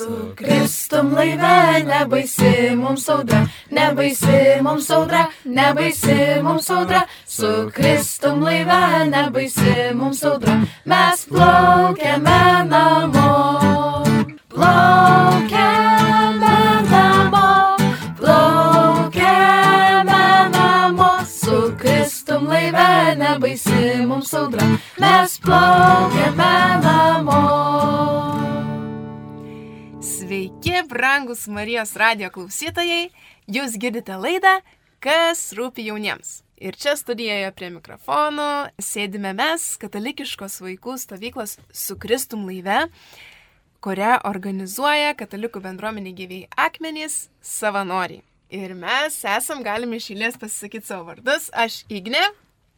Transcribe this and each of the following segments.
Su Kristum laive, nebaisi mums audra, nebaisi mums audra, nebaisi mums audra. Su Kristum laive, nebaisi mums audra, mes plaukiame namo. Plaukiame namo, plaukiame namo. Su Kristum laive, nebaisi mums audra, mes plaukiame namo. Sveiki, brangus Marijos radio klausytojai, jūs girdite laidą Kas rūpi jauniems. Ir čia studijoje prie mikrofonų sėdime mes, katalikiškos vaikų stovyklos su Kristum laive, kurią organizuoja katalikų bendruomenė gyviai akmenys savanoriai. Ir mes esam, galime iš eilės pasisakyti savo vardus. Aš Igne.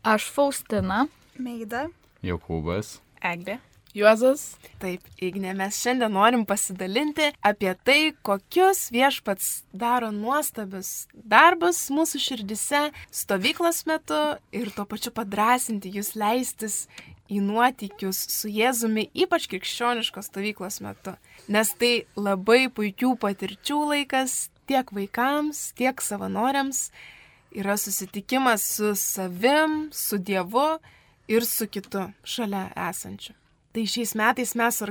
Aš Faustina. Meida. Jokūbas. Eglė. Juozas. Taip, Igne, mes šiandien norim pasidalinti apie tai, kokius viešpats daro nuostabius darbus mūsų širdise stovyklos metu ir tuo pačiu padrasinti jūs leistis į nuotykius su Jėzumi, ypač krikščioniškos stovyklos metu. Nes tai labai puikių patirčių laikas tiek vaikams, tiek savanoriams. Yra susitikimas su savim, su Dievu ir su kitu šalia esančiu. Tai šiais metais mes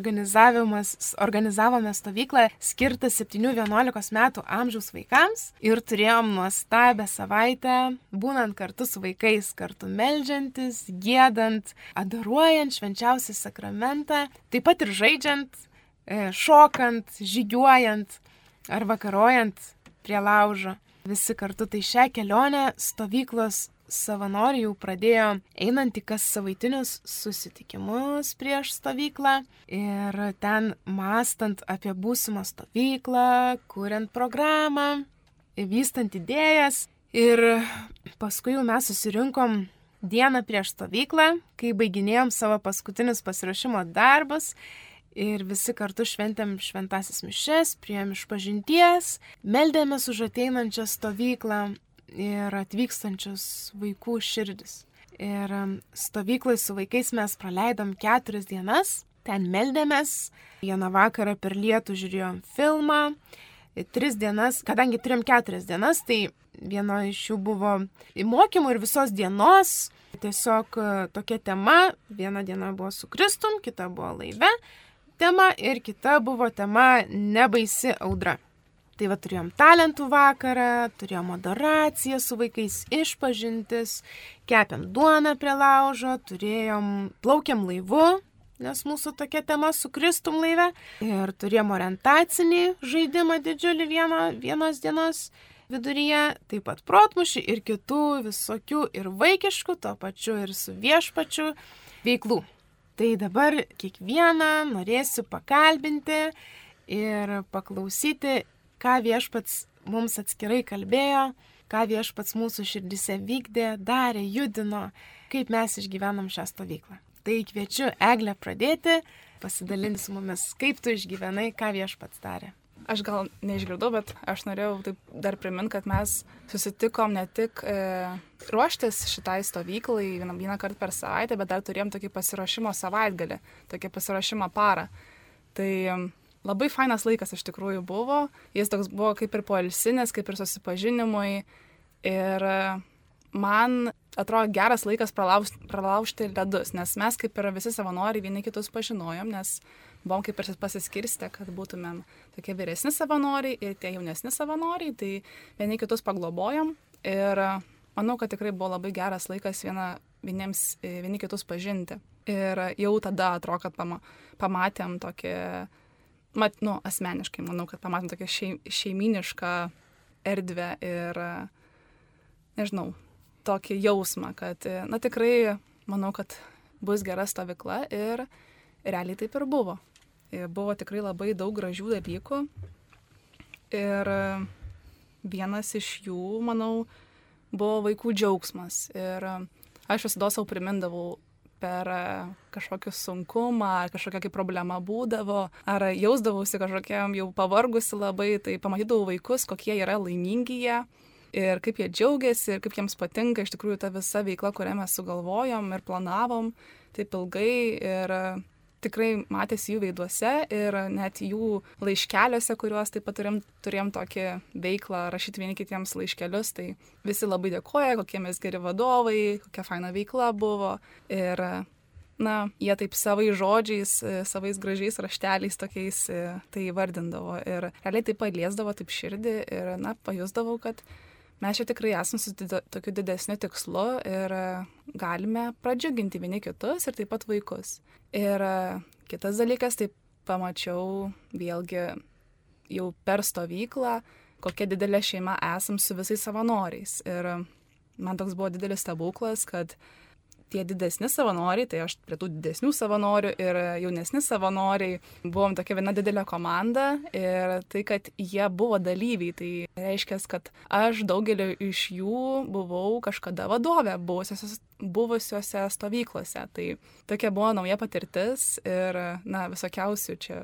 organizavome stovyklą skirtą 7-11 metų amžiaus vaikams ir turėjom nuostabę savaitę, būnant kartu su vaikais, kartu melžiantis, gėdant, adoruojant švenčiausią sakramentą, taip pat ir žaidžiant, e, šokant, žygiuojant ar vakarojant prie laužo. Visi kartu tai šią kelionę stovyklos savanoriai jau pradėjo einant į kas savaitinius susitikimus prieš stovyklą ir ten mastant apie būsimą stovyklą, kuriant programą, vystant idėjas. Ir paskui jau mes susirinkom dieną prieš stovyklą, kai baiginėjom savo paskutinius pasirašymo darbus ir visi kartu šventėm šventasis mišes, prieėm iš pažinties, meldėmės už ateinančią stovyklą ir atvykstančius vaikų širdis. Ir um, stovyklai su vaikais mes praleidom keturias dienas, ten meldėmės, vieną vakarą per lietų žiūrėjom filmą, tris dienas, kadangi turėjom keturias dienas, tai viena iš jų buvo mokymų ir visos dienos. Tiesiog uh, tokia tema, viena diena buvo su Kristum, kita buvo laive tema ir kita buvo tema nebaisi audra. Tai va turėjom talentų vakarą, turėjom adoraciją su vaikais išpažintis, kepėm duoną prie laužo, turėjom, plaukiam laivu, nes mūsų tokia tema su Kristum laive. Ir turėjom orientacinį žaidimą didžiulį vieną, vienos dienos viduryje, taip pat protmušį ir kitų visokių ir vaikiškų, to pačiu ir su viešpačiu veiklų. Tai dabar kiekvieną norėsiu pakalbinti ir paklausyti ką viešpats mums atskirai kalbėjo, ką viešpats mūsų širdise vykdė, darė, judino, kaip mes išgyvenam šią stovyklą. Tai kviečiu Eglę pradėti, pasidalinti su mumis, kaip tu išgyvenai, ką viešpats darė. Aš gal neišgirdau, bet aš norėjau taip dar priminti, kad mes susitikom ne tik e, ruoštis šitai stovyklai vieną, vieną kartą per savaitę, bet dar turėjom tokį pasiruošimo savaitgalį, tokį pasiruošimo parą. Tai labai fainas laikas iš tikrųjų buvo. Jis toks buvo kaip ir poilsinis, kaip ir susipažinimui. Ir man atrodo geras laikas pralaužti, pralaužti ledus, nes mes kaip ir visi savanoriai vieni kitus pažinojom, nes buvom kaip ir pasiskirstę, kad būtumėm tokie vyresni savanoriai ir tie jaunesni savanoriai, tai vieni kitus paglobojom. Ir manau, kad tikrai buvo labai geras laikas viena, vieniems, vieni kitus pažinti. Ir jau tada atrodo, kad pama, pamatėm tokį mat, nu, asmeniškai manau, kad pamatėm tokią šeim, šeiminišką erdvę ir, nežinau, tokį jausmą, kad, na tikrai manau, kad bus gera stovykla ir realiai taip ir buvo. Ir buvo tikrai labai daug gražių dalykų ir vienas iš jų, manau, buvo vaikų džiaugsmas. Ir aš visada savo primindavau, per e, kažkokį sunkumą, ar kažkokia kaip problema būdavo, ar jausdavausi kažkokiam jau pavargusi labai, tai pamatydavau vaikus, kokie yra laimingi jie ir kaip jie džiaugiasi, ir kaip jiems patinka iš tikrųjų ta visa veikla, kurią mes sugalvojom ir planavom taip ilgai. Ir tikrai matėsi jų veiduose ir net jų laiškeliuose, kuriuos taip pat turėjom, turėjom tokį veiklą rašyti vieni kitiems laiškelius, tai visi labai dėkoja, kokie mes geri vadovai, kokia faina veikla buvo. Ir na, jie taip savai žodžiais, savais gražiais rašteliais tokiais tai vardindavo. Ir realiai tai paliesdavo taip širdį ir, na, pajusdavau, kad mes čia tikrai esame su tokiu didesniu tikslu ir galime pradžiuginti vieni kitus ir taip pat vaikus. Ir kitas dalykas, tai pamačiau vėlgi jau per stovyklą, kokia didelė šeima esam su visais savanoriais. Ir man toks buvo didelis stebuklas, kad tie didesni savanoriai, tai aš prie tų didesnių savanorių ir jaunesni savanoriai buvom tokia viena didelė komanda ir tai, kad jie buvo dalyviai, tai reiškia, kad aš daugeliu iš jų buvau kažkada vadovė buvusiose, buvusiose stovyklose. Tai tokia buvo nauja patirtis ir, na, visokiausių čia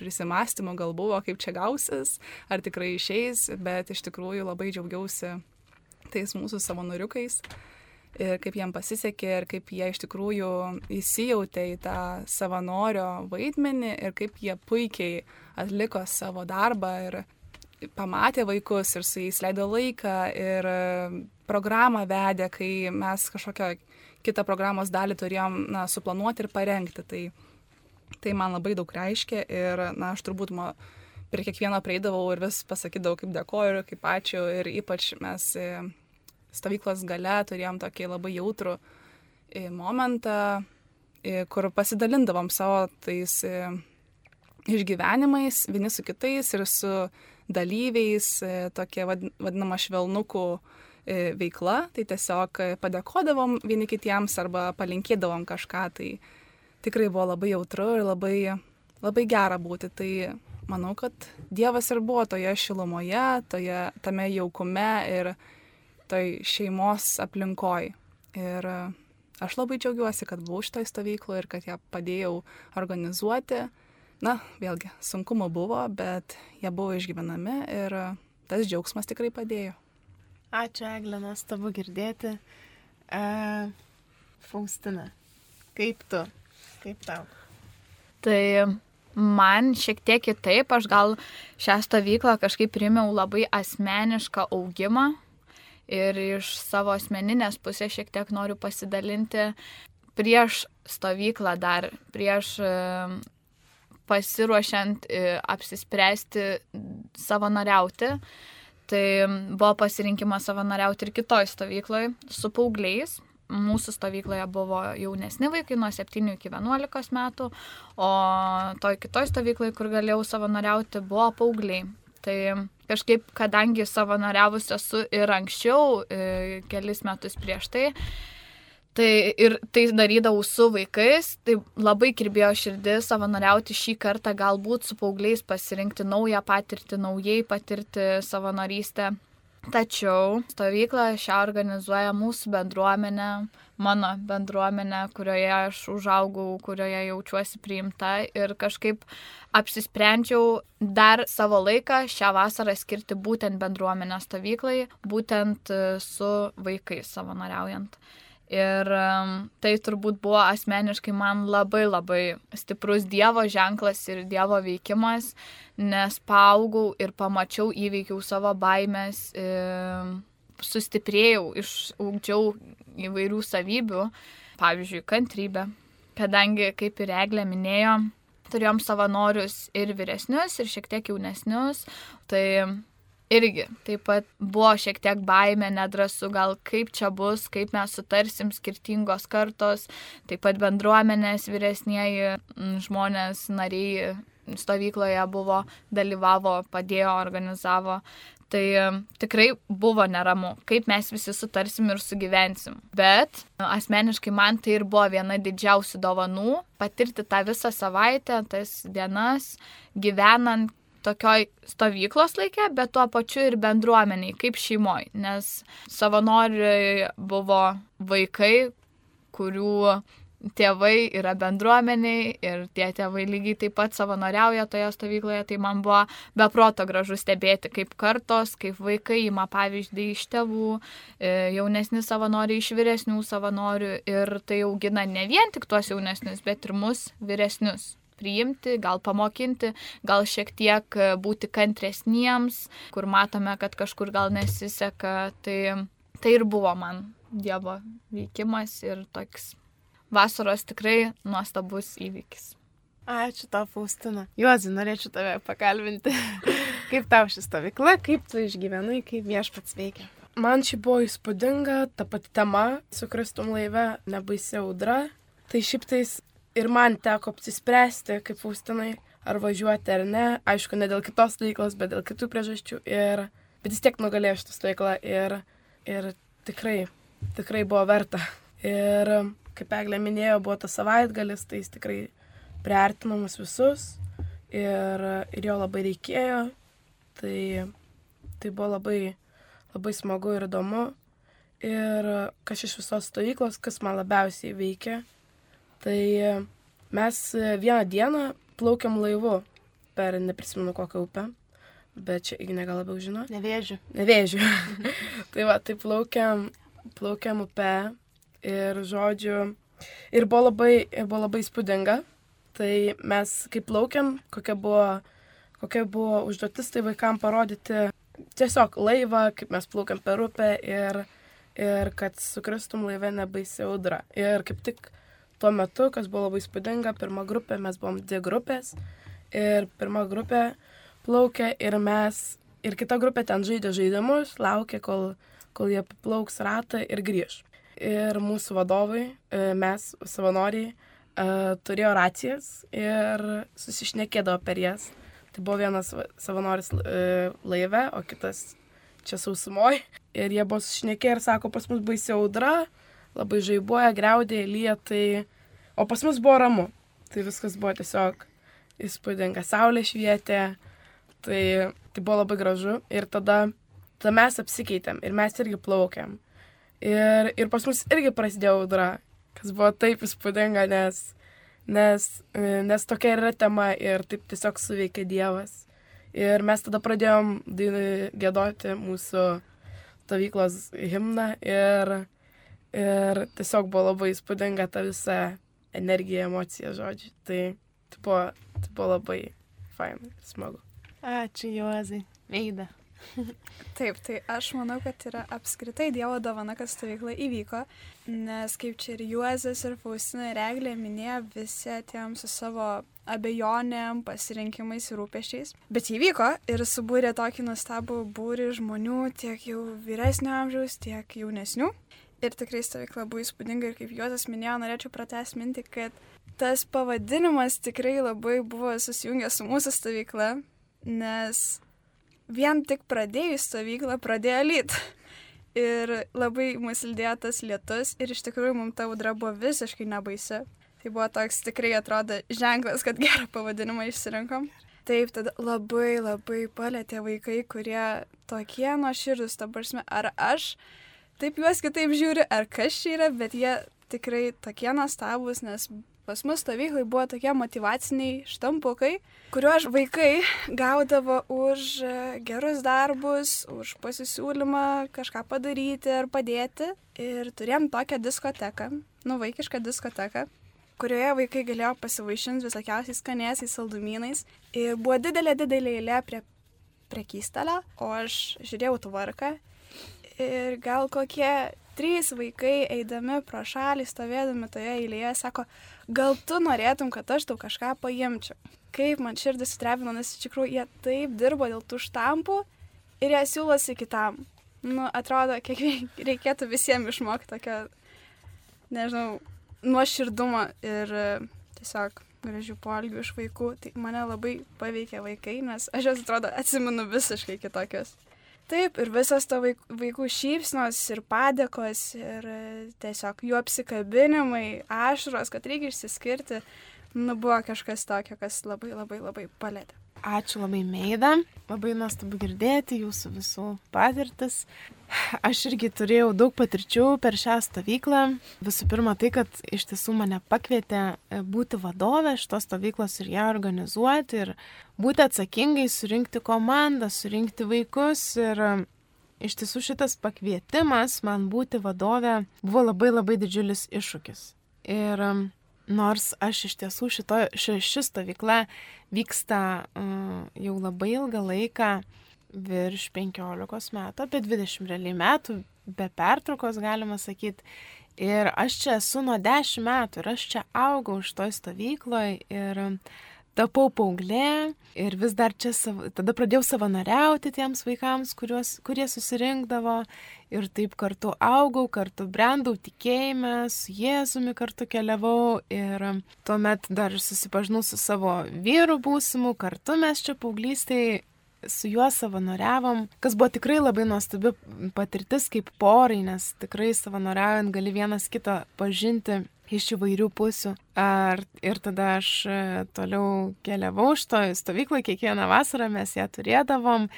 prisimastymų gal buvo, kaip čia gausis, ar tikrai išeis, bet iš tikrųjų labai džiaugiausi tais mūsų savanoriukais ir kaip jiem pasisekė ir kaip jie iš tikrųjų įsijautė į tą savanorio vaidmenį ir kaip jie puikiai atliko savo darbą ir pamatė vaikus ir su jais leido laiką ir programą vedė, kai mes kažkokią kitą programos dalį turėjom na, suplanuoti ir parengti. Tai, tai man labai daug reiškia ir na, aš turbūt ma, prie kiekvieno prieidavau ir vis pasakydavau, kaip dėkoju ir kaip ačiū ir ypač mes stovyklos gale turėjom tokį labai jautrų e, momentą, e, kur pasidalindavom savo tais e, išgyvenimais vieni su kitais ir su dalyviais, tokia vadinama švelnukų veikla, tai tiesiog padėkodavom vieni kitiems arba palinkėdavom kažką, tai tikrai buvo labai jautru ir labai, labai gera būti. Tai manau, kad Dievas ir buvo toje šilumoje, toje, tame jaukume ir toj šeimos aplinkoj. Ir e, aš labai džiaugiuosi, kad buvau šitoj stovykloje ir kad ją padėjau organizuoti. Na, vėlgi, sunkumo buvo, bet jie buvo išgyvenami ir e, tas džiaugsmas tikrai padėjo. Ačiū, Eglė, nuostabu girdėti. E, Faustina, kaip tu? Kaip tau? Tai man šiek tiek kitaip, aš gal šią stovyklą kažkaip primiau labai asmenišką augimą, ir iš savo asmeninės pusės šiek tiek noriu pasidalinti prieš stovyklą dar, prieš pasiruošiant e, apsispręsti savanoriauti. Tai buvo pasirinkimas savanoriauti ir kitoj stovykloje su paaugliais. Mūsų stovykloje buvo jaunesni vaikai nuo 7 iki 11 metų, o toj kitoj stovykloje, kur galėjau savanoriauti, buvo paaugliai. Tai kažkaip, kadangi savanoriavus esu ir anksčiau, e, kelis metus prieš tai, tai ir tai darydavau su vaikais, tai labai kirbėjo širdis savanoriauti šį kartą, galbūt su paaugliais pasirinkti naują patirtį, naujai patirti savanorystę. Tačiau stovyklą šią organizuoja mūsų bendruomenė, mano bendruomenė, kurioje aš užaugau, kurioje jaučiuosi priimta ir kažkaip apsisprendžiau dar savo laiką šią vasarą skirti būtent bendruomenės stovyklai, būtent e, su vaikais savanoriaujant. Ir tai turbūt buvo asmeniškai man labai labai stiprus Dievo ženklas ir Dievo veikimas, nes paaugau ir pamačiau, įveikiau savo baimės, sustiprėjau, išaugdžiau įvairių savybių, pavyzdžiui, kantrybę. Kadangi, kaip ir Eglė minėjo, turėjom savanorius ir vyresnius, ir šiek tiek jaunesnius, tai irgi taip pat buvo šiek tiek baime, nedrasu, gal kaip čia bus, kaip mes sutarsim skirtingos kartos, taip pat bendruomenės vyresnieji žmonės, nariai stovykloje buvo, dalyvavo, padėjo, organizavo. Tai tikrai buvo neramu, kaip mes visi sutarsim ir sugyvensim. Bet asmeniškai man tai ir buvo viena didžiausių dovanų - patirti tą visą savaitę, tas dienas, gyvenant tokioj stovyklos laikė, bet tuo pačiu ir bendruomeniai, kaip šeimoji, nes savanoriai buvo vaikai, kurių tėvai yra bendruomeniai ir tie tėvai lygiai taip pat savanoriauja toje stovykloje, tai man buvo beproto gražu stebėti, kaip kartos, kaip vaikai ima pavyzdį iš tėvų, e, jaunesni savanoriai iš vyresnių savanorių ir tai augina ne vien tik tuos jaunesnius, bet ir mus vyresnius priimti, gal pamokinti, gal šiek tiek būti kantresniems, kur matome, kad kažkur gal nesiseka. Tai, tai ir buvo man Dievo veikimas ir toks vasaros tikrai nuostabus įvykis. Ačiū tau, Faustina. Juozai, norėčiau tave pakalbinti. kaip tau ši stovykla, kaip tu išgyvenai, kaip viešpats veikia? Man ši buvo įspūdinga, ta pati tema, su Kristum laive, nebaisi audra. Tai šiaip tais ir man teko apsispręsti, kaip Faustinai, ar važiuoti ar ne. Aišku, ne dėl kitos stovyklos, bet dėl kitų priežasčių. Ir, bet vis tiek nugalėjau šitą stovyklą ir, ir tikrai, tikrai buvo verta. Ir kaip Eglė minėjo, buvo tas savaitgalis, tai jis tikrai priartino mus visus ir, ir jo labai reikėjo. Tai, tai buvo labai, labai smagu ir įdomu. Ir kas iš visos stovyklos, kas man labiausiai veikia, tai mes vieną dieną plaukiam laivu per, neprisimenu kokią upę, bet čia Ignė gal labiau žino. Nevėžiu. Nevėžiu. tai va, tai plaukiam, plaukiam upę ir žodžiu, ir buvo labai, buvo labai spūdinga. Tai mes kaip plaukiam, kokia buvo, kokia buvo užduotis, tai vaikam parodyti tiesiog laivą, kaip mes plaukiam per upę ir, ir kad sukristum laivę nebaisi audra. Ir kaip tik tuo metu, kas buvo labai spūdinga, pirma grupė, mes buvom dvi grupės ir pirma grupė plaukė ir mes, ir kita grupė ten žaidė žaidimus, laukė, kol, kol jie plauks ratą ir grįž ir mūsų vadovai, e, mes, savanoriai, e, turėjo racijas ir susišnekėdavo per jas. Tai buvo vienas savanoris e, laive, o kitas čia sausumoje. Ir jie buvo susišnekėję ir sako, pas mus baisi audra, labai žaibuoja, greudė, lietai, o pas mus buvo ramu. Tai viskas buvo tiesiog įspūdinga, saulė švietė, tai, tai buvo labai gražu. Ir tada, tada mes apsikeitėm ir mes irgi plaukėm. Ir, ir pas mus irgi prasidėjo audra, kas buvo taip įspūdinga, nes, nes, nes tokia yra tema ir taip tiesiog suveikė Dievas. Ir mes tada pradėjom gėdoti mūsų stovyklos himną ir, ir tiesiog buvo labai įspūdinga ta visa energija, emocija, žodžiai. Tai, tai, buvo, tai buvo labai fain, smagu. Ačiū, Juozai. Veida. Taip, tai aš manau, kad yra apskritai Dievo dovana, kad stovykla įvyko, nes kaip čia ir Juozas, ir Faustina, ir Eglė minėjo, visi atėjom su savo abejonėm, pasirinkimais ir rūpešiais. Bet įvyko ir subūrė tokį nuostabų būrį žmonių, tiek jau vyresnio amžiaus, tiek jaunesnių. Ir tikrai stovykla buvo įspūdinga ir kaip Juozas minėjo, norėčiau pratęs minti, kad tas pavadinimas tikrai labai buvo susijungęs su mūsų stovykla, nes vien tik pradėjus stovyklą pradėjo lyt. Ir labai mus lydėjo tas lietus ir iš tikrųjų mums ta audra buvo visiškai nebaisi. Tai buvo toks tikrai atrodo ženklas, kad gerą pavadinimą išsirinkom. Taip, tada labai labai palėtė vaikai, kurie tokie nuoširdus, ta prasme, ar aš taip juos kitaip žiūriu, ar kas čia yra, bet jie tikrai tokie nuostabus, nes Pas mus stovyklai buvo tokie motivaciniai štampukai, kuriuos vaikai gaudavo už e, gerus darbus, už pasisiūlymą kažką padaryti ar padėti. Ir turėjom tokią diskoteką, nu vaikišką diskoteką, kurioje vaikai galėjo pasivaišinti visokiausiais skanėsiais, saldumynais. Ir buvo didelė, didelė eilė prie prekystalio, o aš žiūrėjau tvarką. Ir gal kokie trys vaikai eidami pro šalį, stovėdami toje eilėje, sako, gal tu norėtum, kad aš tau kažką paimčiau. Kaip man širdis strebino, nes iš tikrųjų jie taip dirbo dėl tų štampų ir jie siūlosi kitam. Nu, atrodo, kiek reikėtų visiems išmokti tokio, nežinau, nuoširdumą ir e, tiesiog gražių polgių iš vaikų. Tai mane labai paveikė vaikai, nes aš juos atrodo atsimenu visiškai kitokius. Taip, ir visas to vaikų šypsnos ir padėkos ir e, tiesiog jų apsikabinimai, ašaros, kad reikia išsiskirti, nu buvo kažkas tokio, kas labai labai labai palėtė. Ačiū labai, Meida. Labai nuostabu girdėti jūsų visų patirtis. Aš irgi turėjau daug patirčių per šią stovyklą. Visų pirma, tai, kad iš tiesų mane pakvietė e, būti vadovė šitos stovyklos ir ją organizuoti ir būti atsakingai, surinkti komandą, surinkti vaikus. Ir e, iš tiesų šitas pakvietimas man būti vadovė buvo labai labai didžiulis iššūkis. Ir e, Nors aš iš tiesų šito, ši, ši stovykla vyksta uh, jau labai ilgą laiką, virš 15 metų, apie 20 realiai metų, be pertraukos galima sakyti. Ir aš čia esu nuo 10 metų ir aš čia augau iš toj stovykloje ir tapau paauglė ir vis dar čia, savo, tada pradėjau savanoriauti tiems vaikams, kuriuos, kurie susirinkdavo ir taip kartu augau, kartu brendau tikėjime, su Jėzumi kartu keliavau ir tuomet dar susipažinau su savo vyru būsimu, kartu mes čia paauglystėje su juo savanoriavom, kas buvo tikrai labai nuostabi patirtis kaip porai, nes tikrai savanoriaujant gali vienas kitą pažinti iš įvairių pusių. Ar, ir tada aš e, toliau keliavau iš to stovyklą, kiekvieną vasarą mes ją turėdavom.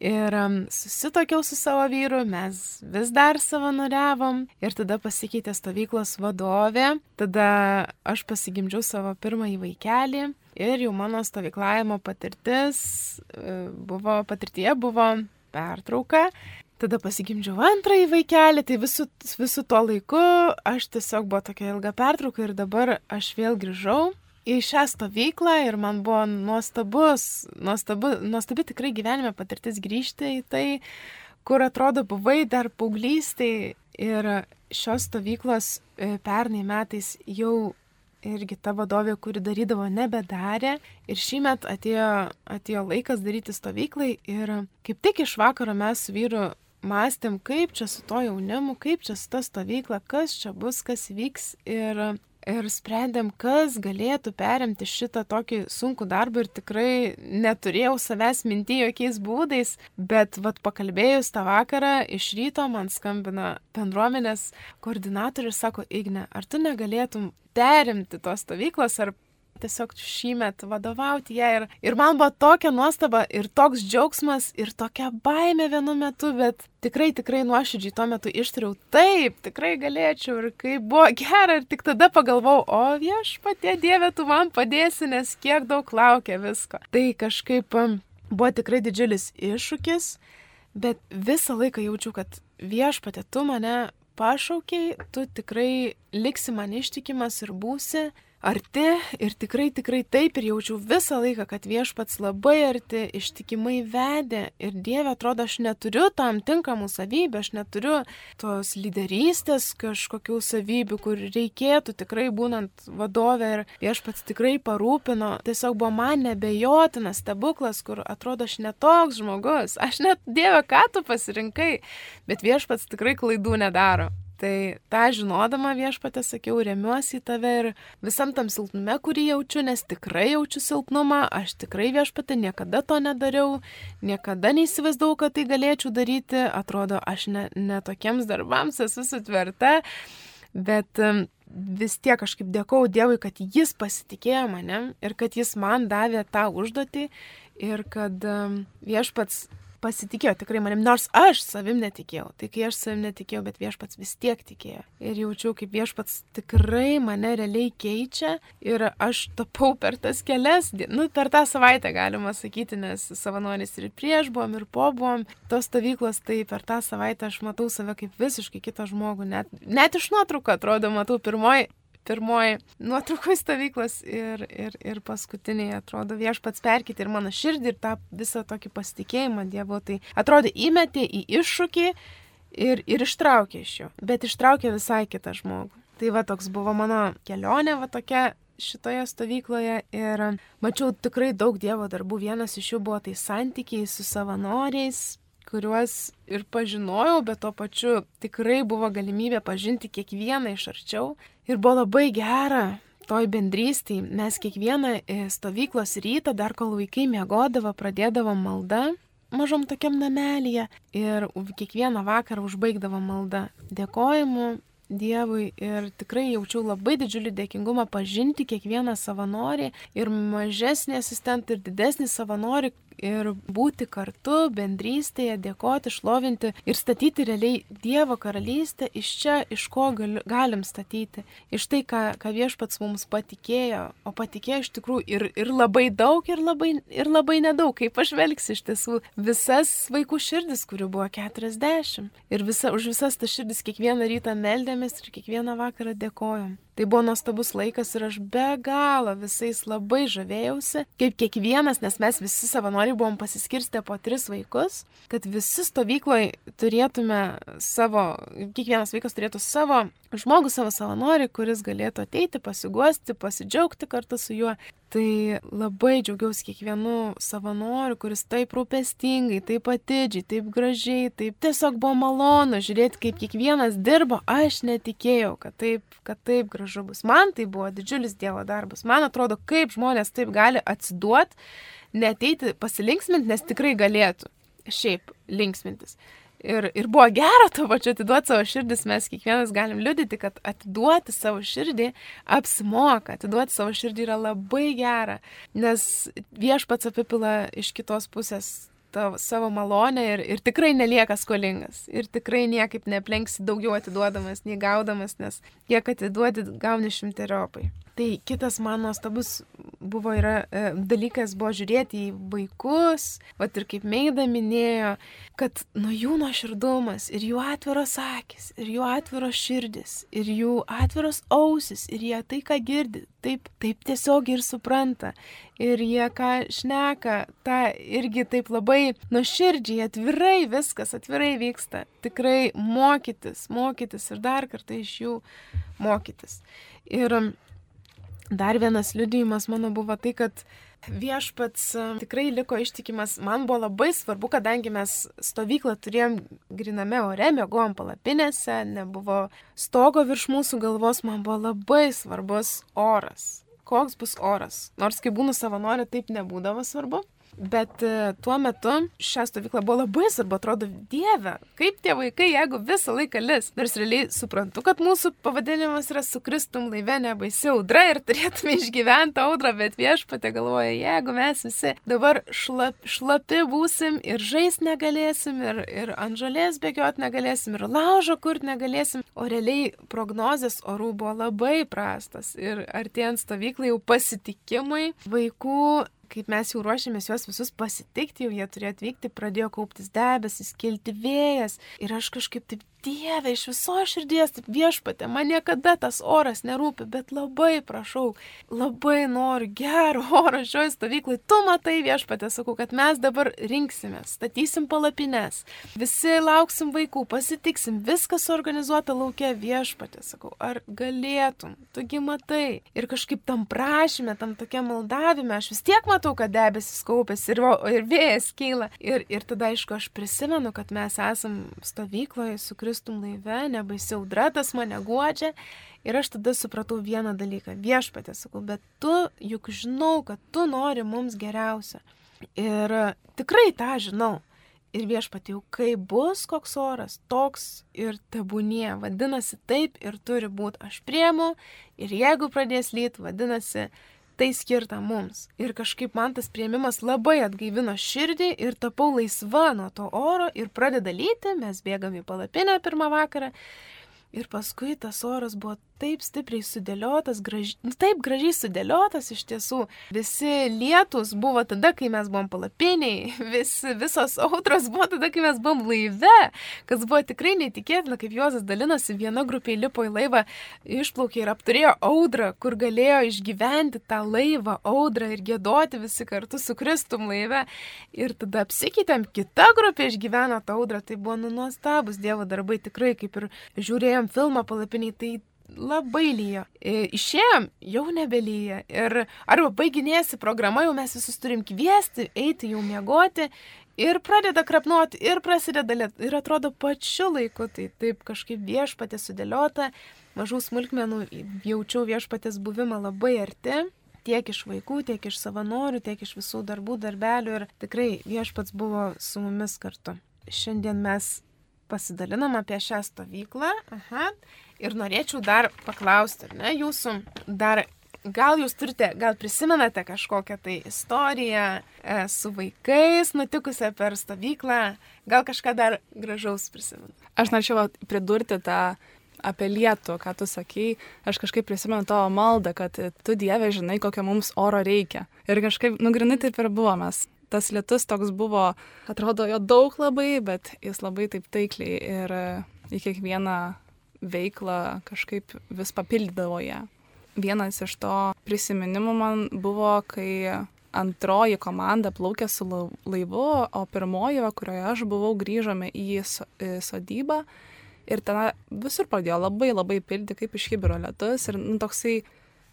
Ir susitokiau su savo vyru, mes vis dar savanoriavom ir tada pasikeitė stovyklos vadovė, tada aš pasigimdžiau savo pirmąjį vaikelį ir jau mano stovyklavimo patirtis e, buvo, patirtie buvo pertrauka Tada pasigimdžiau antrąjį vaikelį, tai visų, visų tuo laiku aš tiesiog buvo tokia ilga pertrauka ir dabar aš vėl grįžau į šią stovyklą ir man buvo nuostabus, nuostabu, nuostabi tikrai gyvenime patirtis grįžti į tai, kur atrodo buvai dar paauglystai ir šios stovyklos e, pernai metais jau irgi ta vadovė, kuri darydavo, nebedarė. Ir šį metą atėjo, atėjo laikas daryti stovyklai ir kaip tik iš vakaro mes su vyru mąstėm, kaip čia su to jaunimu, kaip čia su ta stovykla, kas čia bus, kas vyks ir, ir sprendėm, kas galėtų perimti šitą tokį sunkų darbą ir tikrai neturėjau savęs minti jokiais būdais, bet vad pakalbėjus tą vakarą iš ryto man skambina bendruomenės koordinatorius sako, Igne, ar tu negalėtum perimti tos stovyklos ar tiesiog šįmet vadovauti ją. Ir, ir man buvo tokia nuostaba ir toks džiaugsmas ir tokia baime vienu metu, bet tikrai, tikrai nuoširdžiai tuo metu ištariau, taip, tikrai galėčiau ir kaip buvo gera ir tik tada pagalvojau, o viešpatie Dieve, tu man padėsi, nes kiek daug laukia visko. Tai kažkaip um, buvo tikrai didžiulis iššūkis, bet visą laiką jaučiu, kad viešpatė, tu mane pašaukiai, tu tikrai liksi man ištikimas ir būsi arti ir tikrai, tikrai taip ir jaučiau visą laiką, kad viešpats labai arti, ištikimai vedė ir Dieve atrodo, aš neturiu tam tinkamų savybių, aš neturiu tos lyderystės kažkokių savybių, kur reikėtų tikrai būnant vadovė ir viešpats tikrai parūpino, tiesiog buvo man nebejotinas stebuklas, kur atrodo, aš netoks žmogus, aš net Dieve, ką tu pasirinkai, bet viešpats tikrai klaidų nedaro. Tai tą žinodama viešpatė sakiau, remiuosi į tave ir visam tam silpnume, kurį jaučiu, nes tikrai jaučiu silpnumą, aš tikrai viešpatė niekada to nedariau, niekada neįsivaizdavau, kad tai galėčiau daryti, atrodo, aš ne, ne tokiems darbams esu sutverta, bet vis tiek kažkaip dėkau Dievui, kad jis pasitikėjo manim ir kad jis man davė tą užduotį ir kad viešpats pasitikėjo tikrai manim, nors aš savim netikėjau. Tai kai aš savim netikėjau, bet viešpats vis tiek tikėjo. Ir jaučiau, kaip viešpats tikrai mane realiai keičia ir aš tapau per tas kelias, nu, per tą savaitę galima sakyti, nes savanoris ir prieš buvom, ir po buvom. Tos stovyklos, tai per tą savaitę aš matau save kaip visiškai kitą žmogų. Net, net iš nuotrauko atrodo, matau pirmoji pirmoji nuotraukų stovyklos ir, ir, ir paskutiniai, atrodo, viešpats perkite ir mano širdį ir tą visą tokį pasitikėjimą Dievo. Tai atrodo, įmetė į iššūkį ir, ir ištraukė iš jo, bet ištraukė visai kitą žmogų. Tai va toks buvo mano kelionė, va tokia šitoje stovykloje ir mačiau tikrai daug Dievo darbų. Vienas iš jų buvo tai santykiai su savanoriais, kuriuos ir pažinojau, bet tuo pačiu tikrai buvo galimybė pažinti kiekvieną iš arčiau. Ir buvo labai gera toj bendrystėj. Mes kiekvieną e, stovyklos rytą, dar kol vaikai mėgodavo, pradėdavom maldą mažom tokiam namelyje ir kiekvieną vakarą užbaigdavo maldą dėkojimu Dievui ir tikrai jaučiau labai didžiulį dėkingumą pažinti kiekvieną savanorį ir mažesnį asistentą ir didesnį savanorį ir būti kartu, bendrystėje, dėkoti, šlovinti ir statyti realiai Dievo karalystę iš čia, iš ko gal, galim statyti. Iš tai, ką, ką viešpats mums patikėjo, o patikėjo iš tikrųjų ir, ir labai daug, ir labai, ir labai nedaug, kaip pažvelgsi iš tiesų visas vaikų širdis, kurių buvo 40. Ir visa, už visas tas širdis kiekvieną rytą meldėmės ir kiekvieną vakarą dėkojom. Tai buvo nuostabus laikas ir aš be galo visais labai žavėjausi, kaip kiekvienas, nes mes visi savanoriai buvom pasiskirstę po tris vaikus, kad visi stovykloje turėtume savo, kiekvienas vaikas turėtų savo žmogų, savo savanorį, kuris galėtų ateiti, pasiguosti, pasidžiaugti kartu su juo. Tai labai džiaugiausi kiekvienu savanoriu, kuris taip rūpestingai, taip atidžiai, taip gražiai, taip tiesiog buvo malonu žiūrėti, kaip kiekvienas dirbo. Aš netikėjau, kad taip, kad taip gražu bus. Man tai buvo didžiulis Dievo darbas. Man atrodo, kaip žmonės taip gali atsiduoti, neteiti pasilinksminti, nes tikrai galėtų šiaip linksmintis. Ir, ir buvo gera to pačiu atiduoti savo širdis, mes kiekvienas galim liudyti, kad atiduoti savo širdį apsimoka, atiduoti savo širdį yra labai gera, nes viešpats apipila iš kitos pusės tavo, savo malonę ir, ir tikrai nelieka skolingas. Ir tikrai niekaip neplenksi daugiau atiduodamas, nei gaudamas, nes kiek atiduodi, gauni šimteriopai. Tai kitas man nuostabus buvo yra, e, dalykas buvo žiūrėti į vaikus, o ir kaip Meida minėjo, kad nuo jų nuoširdumas ir jų atviros akis, ir jų atviros širdis, ir jų atviros ausis, ir jie tai, ką girdi, taip, taip tiesiog ir supranta. Ir jie ką šneka, tą irgi taip labai nuoširdžiai, atvirai viskas, atvirai vyksta. Tikrai mokytis, mokytis ir dar kartą iš jų mokytis. Ir Dar vienas liudijimas mano buvo tai, kad viešpats e, tikrai liko ištikimas. Man buvo labai svarbu, kadangi mes stovyklą turėjom griname ore, mėgojom palapinėse, nebuvo stogo virš mūsų galvos, man buvo labai svarbus oras. Koks bus oras. Nors kai būnu savanorė, taip nebūdavo svarbu. Bet e, tuo metu šią stovyklą buvo labai svarbu, atrodo, Dieve, kaip tie vaikai, jeigu visą laiką lis. Nors realiai suprantu, kad mūsų pavadinimas yra su Kristum laive nebaisi audra ir turėtume išgyventi audrą, bet viešpatė galvoja, jeigu mes visi dabar šlap, šlapi būsim ir žais negalėsim, ir, ir ant žalės bėgiot negalėsim, ir laužo kur negalėsim, o realiai prognozės orų buvo labai prastas. Ir artėjant stovyklai jau pasitikimai vaikų kaip mes jau ruošėmės juos visus pasitikti, jau jie turėjo atvykti, pradėjo kauptis debesis, kilti vėjas. Ir aš kažkaip taip Dieve, iš viso širdies, taip viešpatė, man niekada tas oras nerūpi, bet labai prašau, labai noriu gero oro šioj stovyklai. Tu matai viešpatė, sakau, kad mes dabar rinksime, statysim palapines, visi lauksim vaikų, pasitiksim, viskas organizuota laukia viešpatė, sakau, ar galėtum, tugi matai. Ir kažkaip tam prašymė, tam tokia maldavime, aš vis tiek matau, kad debesis kaupėsi ir, ir vėjas kyla. Ir, ir tada, aišku, aš prisimenu, kad mes esam stovykloje su Kristus kristum laive, nebaisi audra, tas mane guodžia. Ir aš tada supratau vieną dalyką. Viešpatė, sakau, bet tu juk žinau, kad tu nori mums geriausia. Ir tikrai tą žinau. Ir viešpatė, jau kai bus koks oras, toks ir tebūnie, vadinasi taip ir turi būti. Aš priemu ir jeigu pradės lyt, vadinasi tai skirta mums. Ir kažkaip man tas prieimimas labai atgaivino širdį ir tapau laisva nuo to oro ir pradeda lyti, mes bėgam į palapinę pirmą vakarą. Ir paskui tas oras buvo taip stipriai sudėliotas, graž... Nu, taip gražiai sudėliotas iš tiesų. Visi lietus buvo tada, kai mes buvom palapiniai, vis, visos audros buvo tada, kai mes buvom laive, kas buvo tikrai neįtikėtina, kaip Juozas dalinosi, viena grupė lipo į laivą, išplaukė ir apturėjo audrą, kur galėjo išgyventi tą laivą, audrą ir gėdoti visi kartu su Kristum laive. Ir tada apsikeitėm, kita grupė išgyveno tą audrą, tai buvo nu nuostabus Dievo darbai, tikrai kaip ir žiūrėjom filmą palapiniai, tai labai lyjo. E, išėjom, jau nebelyja. Ir arba baiginėsi programa, jau mes visus turim kviesti, eiti jau miegoti. Ir pradeda krapnuoti, ir prasideda liet. Ir atrodo pačiu laiku, tai taip kažkaip viešpatė sudėliota, mažų smulkmenų jaučiau viešpatės buvimą labai arti tiek iš vaikų, tiek iš savanorių, tiek iš visų darbų, darbelių ir tikrai viešpats buvo su mumis kartu. Šiandien mes pasidalinam apie šią stovyklą. Aha. Ir norėčiau dar paklausti, ar ne, jūsų dar, gal jūs turite, gal prisimenate kažkokią tai istoriją e, su vaikais nutikusią per stovyklą, gal kažką dar gražaus prisimenate. Aš norėčiau pridurti tą apie lietų, ką tu sakei, aš kažkaip prisimenu tavo maldą, kad tu Dieve žinai, kokio mums oro reikia. Ir kažkaip, nugrinai taip ir buvo mes. Tas lietus toks buvo, atrodo jo daug labai, bet jis labai taip taikliai ir e, į kiekvieną veiklą kažkaip vis papildydavo ją. Vienas iš to prisiminimų man buvo, kai antroji komanda plaukė su laivu, o pirmoji, kurioje aš buvau, grįžome į sodybą ir ten visur pradėjo labai labai pilti kaip iš kibiro lietus ir nu, toksai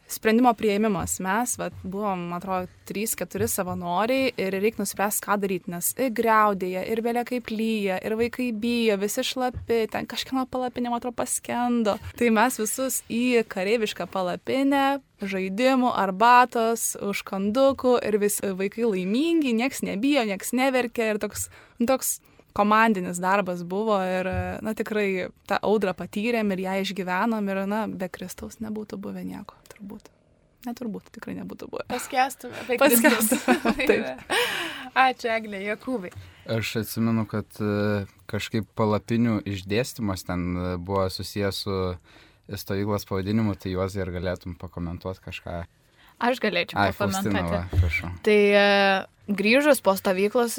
sprendimo prieimimas. Mes, vat, buvom, man atrodo, 3-4 savanoriai ir reikia nuspręsti, ką daryti, nes ir greudėja, ir vėlia kaip lyja, ir vaikai bijo, visi šlapi, ten kažkieno palapinė, man atrodo, paskendo. Tai mes visus į kareivišką palapinę, žaidimų, arbatos, užkandukų ir visi vaikai laimingi, nieks nebijo, nieks neverkia ir toks, nu, toks komandinis darbas buvo ir, na, tikrai tą audrą patyrėm ir ją išgyvenom ir, na, be Kristaus nebūtų buvę nieko, turbūt. Neturbūt, tikrai nebūtų buvę. Paskestume. Paskestume. Taip. Ačiū, Eglė, Jokūbai. Aš atsimenu, kad e, kažkaip palapinių išdėstymas ten e, buvo susijęs su stovyklos pavadinimu, tai juos ir galėtum pakomentuoti kažką. Aš galėčiau pakomentuoti. Tai e, grįžus po stovyklos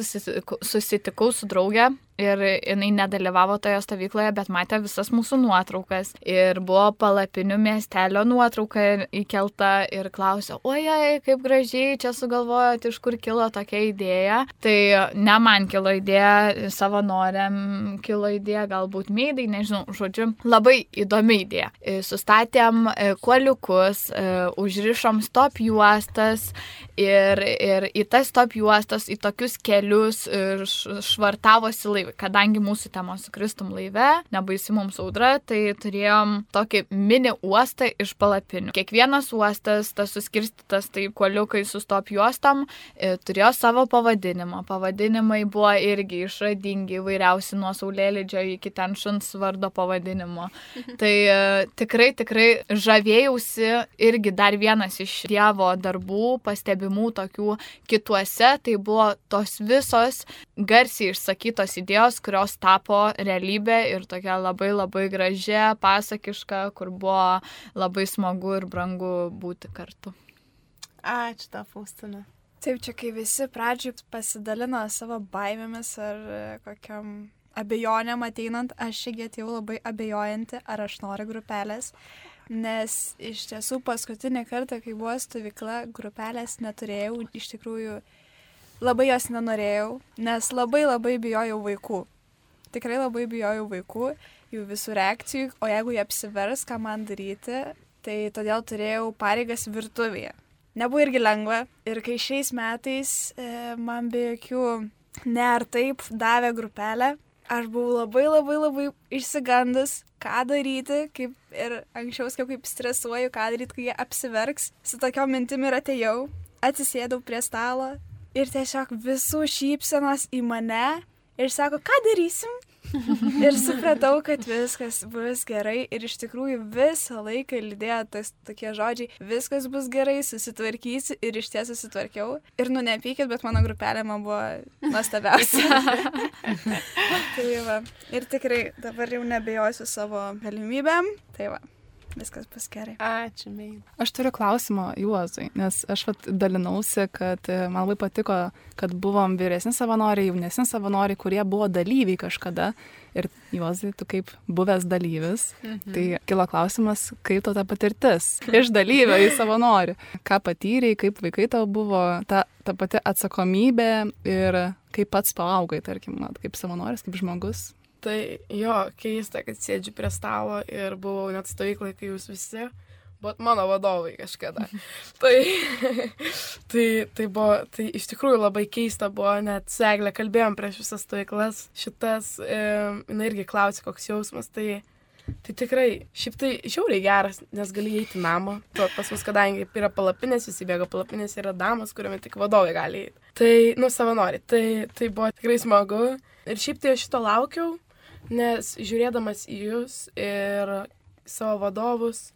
susitikau, su drauge ir jinai nedalyvavo toje stovykloje, bet matė visas mūsų nuotraukas. Ir buvo palapinių miestelio nuotrauka įkelta ir klausė, ojai, kaip gražiai čia sugalvojot, iš kur kilo tokia idėja. Tai ne man kilo idėja, savanoriam kilo idėja, galbūt meidai, nežinau, žodžiu, labai įdomi idėja. E, Sustatėm e, kuoliukus, e, užrišom stop juostas ir, ir į tas stop juostas, į tokius kelius š- švartavosi laivai. Kadangi mūsų tema su Kristum laive, nebaisi mums audra, tai turėjom tokį mini uostą iš palapinių. Kiekvienas uostas, tas suskirstytas taip kuoliukai su stop juostam, e, turėjo savo pavadinimą. Pavadinimai buvo irgi išradingi, įvairiausi nuo saulėlydžio iki ten šuns vardo pavadinimo. Tai e, tikrai, tikrai žavėjausi irgi dar vienas iš Dievo darbų, pastebimų tokių kituose, tai buvo tos visos garsiai išsakytos idėjos, kurios tapo realybė ir tokia labai labai gražia, pasakiška, kur buvo labai smagu ir brangu būti kartu. Ačiū tau, Faustina. Taip, čia kai visi pradžiui pasidalino savo baimėmis ar e, kokiam abejonėm ateinant, aš irgi atėjau labai abejojanti, ar aš noriu grupelės. Nes iš tiesų paskutinį kartą, kai buvo stovykla, grupelės neturėjau, iš tikrųjų labai jos nenorėjau, nes labai labai bijojau vaikų. Tikrai labai bijojau vaikų, jų visų reakcijų, o jeigu jie apsivers, ką man daryti, tai todėl turėjau pareigas virtuvėje. Nebuvo irgi lengva ir kai šiais metais e, man be jokių ne ar taip davė grupelę, aš buvau labai labai labai išsigandus, ką daryti, kaip ir anksčiau sakiau, kaip stresuoju, ką daryti, kai jie apsiverks. Su tokio mintim ir atėjau, atsisėdau prie stalo ir tiesiog visų šypsenos į mane ir sako, ką darysim? ir supratau, kad viskas bus gerai ir iš tikrųjų visą laiką lydėjo tas tokie žodžiai, viskas bus gerai, susitvarkysiu ir iš ties susitvarkiau. Ir nu nepykit, bet mano grupelė man buvo nuostabiausia. tai va. Ir tikrai dabar jau nebejosiu savo galimybėm. Tai va. Viskas bus gerai. Ačiū, Meid. Aš turiu klausimą Juozui, nes aš vat, dalinausi, kad e, man labai patiko, kad buvom vyresni savanoriai, jaunesni savanoriai, kurie buvo dalyviai kažkada. Ir Juozai, tu kaip buvęs dalyvis, mhm. tai kilo klausimas, kaip to ta patirtis iš dalyvio į savanorių. Ką patyrei, kaip vaikai tau buvo, ta, ta pati atsakomybė ir kaip pats paaugai, tarkim, kaip savanoris, kaip žmogus. Tai jo, keista, kad sėdžiu prie stalo ir buvau net stovyklai, kai jūs visi buvot mano vadovai kažkada. tai, tai, tai buvo, tai iš tikrųjų labai keista buvo, net seglę kalbėjom prieš visas stovyklas, šitas, e, jinai irgi klausė, koks jausmas, tai, tai tikrai, šiaip tai žiauriai geras, nes gali įeiti į namą, tuo pas mus, kadangi yra palapinės, visi bėga palapinės, yra damas, kuriame tik vadovai gali įeiti. Tai, nu, savanori, tai, tai buvo tikrai smagu. Ir šiaip tai aš šito laukiau, nes žiūrėdamas į jūs ir į savo vadovus,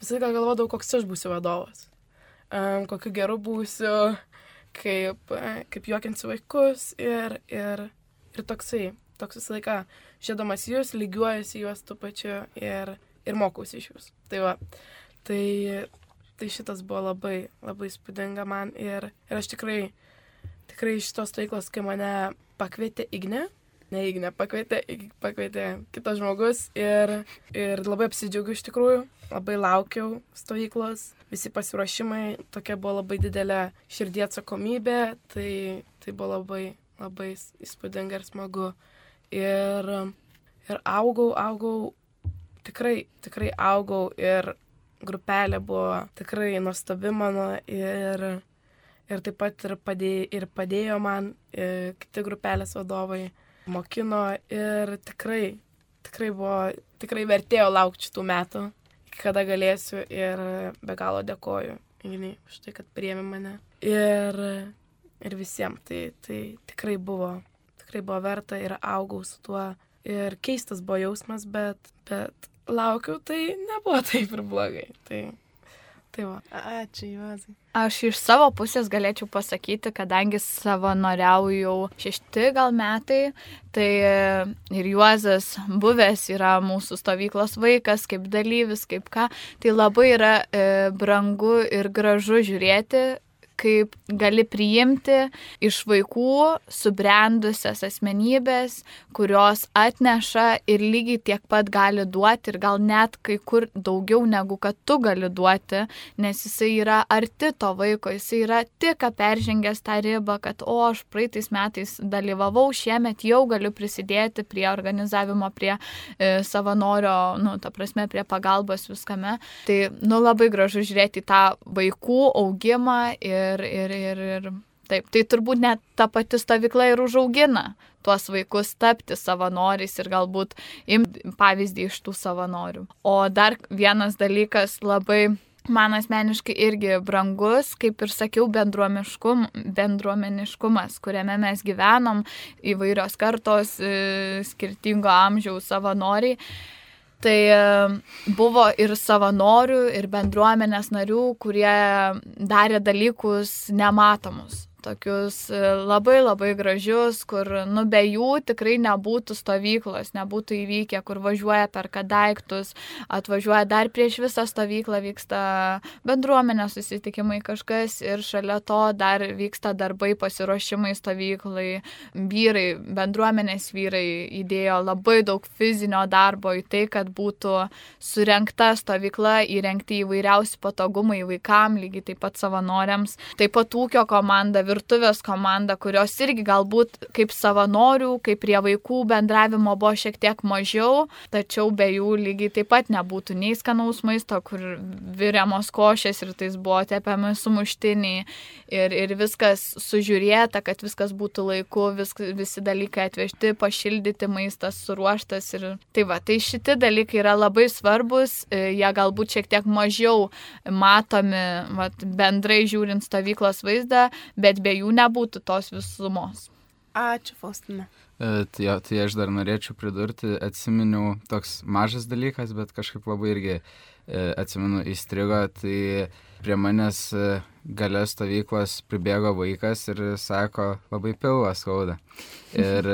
visą laiką galvodavau, koks aš būsiu vadovas, um, kokiu geru būsiu, kaip, kaip juokinsiu vaikus ir, ir, ir toksai, toks visą laiką žiedamas jūs, lygiuojasi juos tuo pačiu ir, ir mokausi iš jūsų. Tai va, tai, tai šitas buvo labai, labai spūdinga man ir, ir aš tikrai, tikrai iš tos stovyklos, kai mane pakvietė Igne, ne Igne, pakvietė, pakvietė kitas žmogus ir, ir labai apsidžiaugiu iš tikrųjų, labai laukiau stovyklos, visi pasiruošimai, tokia buvo labai didelė širdie atsakomybė, tai, tai buvo labai, labai įspūdinga ir smagu. Ir, ir augau, augau, tikrai, tikrai augau ir grupelė buvo tikrai nuostabi mano ir, ir taip pat ir padėjo, ir padėjo man ir kiti grupelės vadovai, mokino ir tikrai, tikrai buvo, tikrai vertėjo laukti šitų metų, kada galėsiu ir be galo dėkoju Igniai už tai, kad priemi mane. Ir, ir visiems tai, tai tikrai buvo tikrai buvo verta ir augau su tuo. Ir keistas buvo jausmas, bet, bet laukiau, tai nebuvo taip ir blogai. Tai, tai va. Ačiū, Juozai. Aš iš savo pusės galėčiau pasakyti, kadangi savanoriauju jau šešti gal metai, tai ir Juozas buvęs yra mūsų stovyklos vaikas, kaip dalyvis, kaip ką, tai labai yra e, brangu ir gražu žiūrėti, kaip gali priimti iš vaikų subrendusias asmenybės, kurios atneša ir lygiai tiek pat gali duoti ir gal net kai kur daugiau negu kad tu gali duoti, nes jisai yra arti to vaiko, jisai yra tik peržengęs tą ribą, kad o aš praeitais metais dalyvavau, šiemet jau galiu prisidėti prie organizavimo, prie e, savanorio, nu, ta prasme, prie pagalbos viskame. Tai, nu, labai gražu žiūrėti tą vaikų augimą ir ir, ir, ir, ir taip. Tai turbūt net ta pati stovykla ir užaugina tuos vaikus tapti savanoriais ir galbūt imti pavyzdį iš tų savanorių. O dar vienas dalykas labai man asmeniškai irgi brangus, kaip ir sakiau, bendruomeniškum, bendruomeniškumas, kuriame mes gyvenom, įvairios kartos, e, skirtingo amžiaus savanoriai. Tai e, buvo ir savanorių, ir bendruomenės narių, kurie darė dalykus nematomus tokius e, labai labai gražius, kur nu be jų tikrai nebūtų stovyklos, nebūtų įvykę, kur važiuoja per daiktus, atvažiuoja dar prieš visą stovyklą, vyksta bendruomenės susitikimai kažkas ir šalia to dar vyksta darbai pasiruošimai stovyklai. Vyrai, bendruomenės vyrai įdėjo labai daug fizinio darbo į tai, kad būtų surenkta stovykla, įrengti įvairiausi patogumai vaikams, lygiai taip pat savanoriams, taip pat ūkio komanda, virtuvės komanda, kurios irgi galbūt kaip savanorių, kaip prie vaikų bendravimo buvo šiek tiek mažiau, tačiau be jų lygiai taip pat nebūtų nei skanaus maisto, kur viriamos košės ir tais buvo tepiami sumuštiniai ir, ir viskas sužiūrėta, kad viskas būtų laiku, vis, visi dalykai atvežti, pašildyti, maistas suruoštas ir tai va, tai šitie dalykai yra labai svarbus, e, jie galbūt šiek tiek mažiau matomi va, bendrai žiūrint stovyklos vaizdą, bet be jų nebūtų tos visumos. Ačiū, Faustina. E, tai, tai aš dar norėčiau pridurti, atsiminiau toks mažas dalykas, bet kažkaip labai irgi e, atsimenu įstrigo, tai prie manęs e, gale stovyklos pribėgo vaikas ir sako, labai pilvą skauda. Ir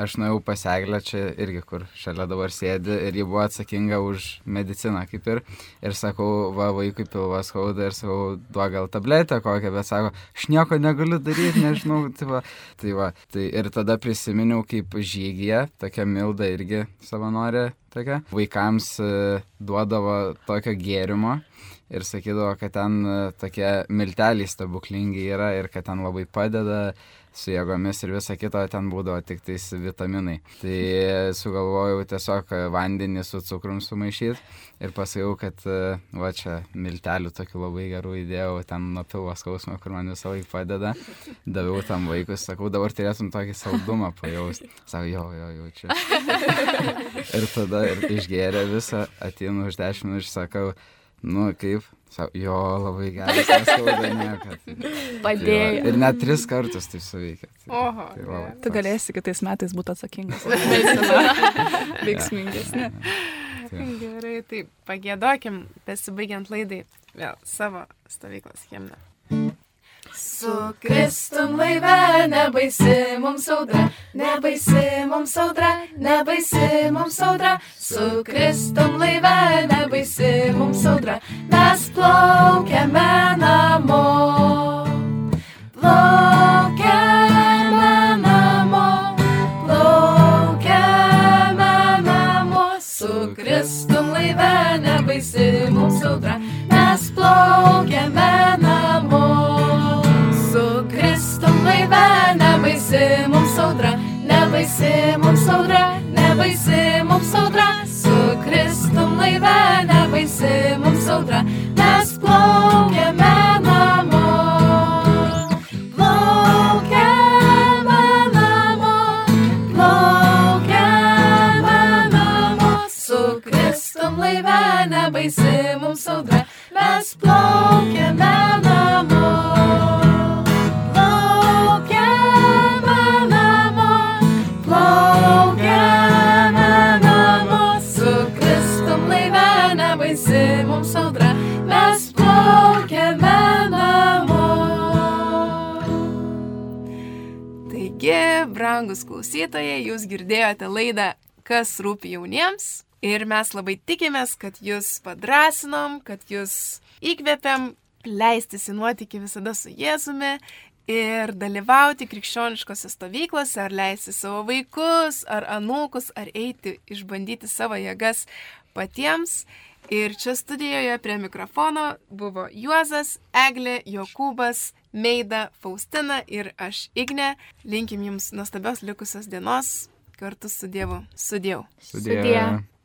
aš nuėjau paseglę čia irgi, kur šalia dabar sėdi ir ji buvo atsakinga už mediciną kaip ir. Ir sakau, va, vaikui pilvą skauda ir sakau, duok gal tabletę kokią, bet sako, aš nieko negaliu daryti, nežinau. Tai va, tai va, tai ir tada prisiminiau, kaip žygyje, tokia milda irgi savanorė tokia, vaikams e, duodavo tokio gėrimo ir sakydavo, kad ten e, tokie milteliai stebuklingi yra ir kad ten labai padeda su jėgomis ir visa kita, ten būdavo tik tais vitaminai. Tai sugalvojau tiesiog vandenį su cukrum sumaišyti ir pasakiau, kad e, va čia miltelių tokių labai gerų įdėjau ten nuo pilvo skausmo, kur man visą laiką padeda. Daviau tam vaikui, sakau, dabar turėtum tokį saldumą pajausti. Sako, jo, jo, jaučiu. ir tada ir išgėrė visą, ateinu už 10 minučių, sakau, Nu, kaip? Sau, jo, labai niekad. Padėjo. Tai ir net tris kartus tai suveikia. Tai, Oho. tai labai, Tu galėsi kitais metais būti atsakingas. Veiksmingesni. Gerai, tai pagėdokim, besibaigiant laidai, vėl savo stovyklos himną. Su Kristum laive nebaisi mums audra, nebaisi mums audra, nebaisi mums audra. Su Kristum laive nebaisi mums audra, mes plaukiame namo. Plaukiame namo, plaukiame namo. Su Kristum laive nebaisi mums audra, mes plaukiame namo. Nebaisi mums audra, nebaisi mums audra, nebaisi mums audra. Su Kristum laive nebaisi mums audra, mes plaukiame namo. Klausytojai, jūs girdėjote laidą Kas rūpi jauniems ir mes labai tikimės, kad jūs padrasinom, kad jūs įkvėpiam leistis į nuotykį visada su Jėzumi ir dalyvauti krikščioniškose stovyklose, ar leisti savo vaikus, ar anūkus, ar eiti išbandyti savo jėgas patiems. Ir čia studijoje prie mikrofono buvo Juozas, Eglė, Jokūbas, Meida, Faustina ir aš Igne. Linkim jums nuostabios likusios dienos kartu su Dievu. Sudėjau. Sudie. Sudie.